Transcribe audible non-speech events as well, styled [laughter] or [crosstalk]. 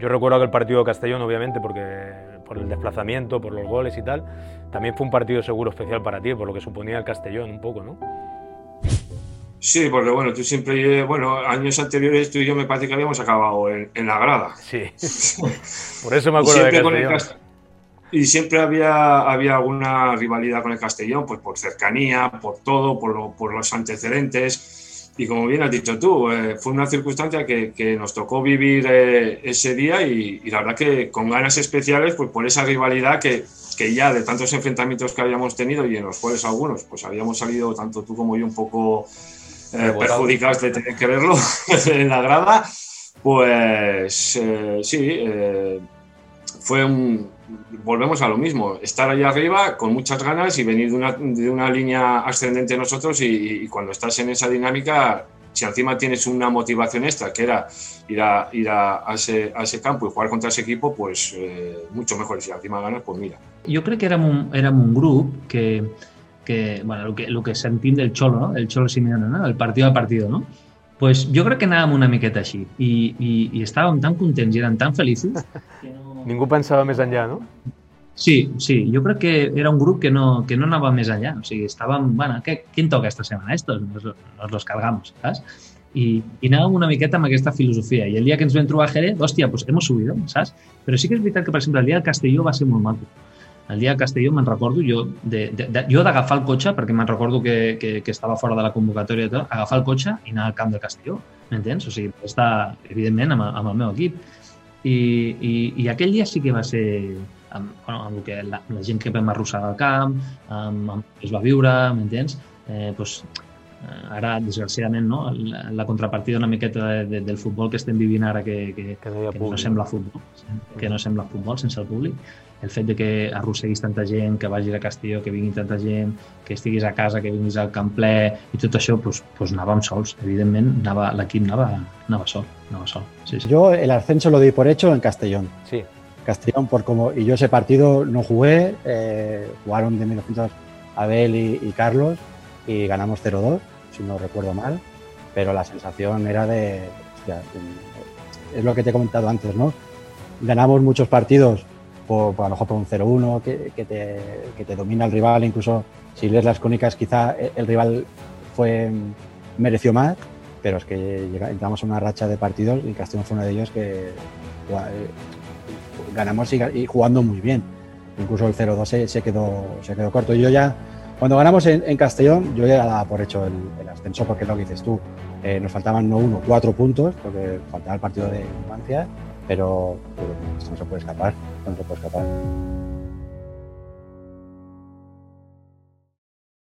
Yo recuerdo aquel partido de Castellón, obviamente, porque por el desplazamiento, por los goles y tal, también fue un partido seguro especial para ti, por lo que suponía el Castellón un poco, ¿no? Sí, porque bueno, tú siempre, bueno, años anteriores tú y yo me parece que habíamos acabado en, la grada. Sí, [laughs] por eso me acuerdo de Castellón. y siempre había, había alguna rivalidad con el Castellón, pues por cercanía, por todo, por, por los antecedentes. Y como bien has dicho tú, eh, fue una circunstancia que, que nos tocó vivir eh, ese día y, la verdad que con ganas especiales, pues por esa rivalidad que, que, ya de tantos enfrentamientos que habíamos tenido y en los cuales algunos, pues habíamos salido tanto tú como yo un poco eh, perjudicados de tener que verlo [laughs] en la grada, pues eh, sí, fue un, volvemos a lo mismo, estar allá arriba con muchas ganas y venir de una, de una línea ascendente nosotros y, cuando estás en esa dinámica, si encima tienes una motivación extra, que era ir a, ir a, ese, a ese, campo y jugar contra ese equipo, pues eh, mucho mejor. Y si encima ganas, pues mira. Jo crec que érem un, érem un grup que, que, bueno, el que, el que sentim del Xolo, no? el Xolo Simeone, no? el partido a partido, no? Pues jo crec que anàvem una miqueta així i, i, i estàvem tan contents i eren tan feliços que [laughs] no, Ningú pensava més enllà, no? Sí, sí, jo crec que era un grup que no, que no anava més enllà. O sigui, estàvem, bueno, què, quin toca esta setmana? Estos, nos, nos los cargamos, saps? I, i anàvem una miqueta amb aquesta filosofia. I el dia que ens vam trobar a Jerez, hòstia, pues hemos subido, saps? Però sí que és veritat que, per exemple, el dia del Castelló va ser molt maco. El dia del Castelló me'n recordo, jo de, de, de, jo d'agafar el cotxe, perquè me'n recordo que, que, que estava fora de la convocatòria i tot, agafar el cotxe i anar al camp del Castelló, m'entens? O sigui, estar, evidentment, amb, amb el meu equip i, i, i aquell dia sí que va ser amb, bueno, amb que la, la gent que vam arrossegar al camp, amb, amb que es va viure, m'entens? Eh, pues, ara, desgraciadament, no? la, la contrapartida una miqueta de, de, del futbol que estem vivint ara que, que, que, no, que no sembla futbol, que no sembla futbol sense el públic, el fet de que arrosseguis tanta gent, que vagis a Castelló, que vingui tanta gent, que estiguis a casa, que vinguis al camp ple i tot això, pues, pues anàvem sols, evidentment, l'equip anava, anava sol, anava sol. Sí, sí. Yo el ascenso lo di por hecho en Castellón. Sí. Castellón, por como, y yo ese partido no jugué, eh, jugaron de 1900 Abel y, y Carlos y ganamos 0-2, si no recuerdo mal, pero la sensación era de, hostia, es lo que te he comentado antes, ¿no? Ganamos muchos partidos por, por a lo mejor por un 0-1, que, que, te, que, te, domina el rival, incluso si lees las crónicas quizá el rival fue mereció más, pero es que entramos en una racha de partidos y Castellón fue uno de ellos que eh, ganamos y, y jugando muy bien. Incluso el 0-2 se, se, quedó, se quedó corto. Yo ya, cuando ganamos en, Castellón, yo ya daba por hecho el, ascenso, porque es lo que dices tú. Eh, nos faltaban no uno, cuatro puntos, porque faltaba el partido de infancia pero, pero no se puede escapar, no se puede escapar.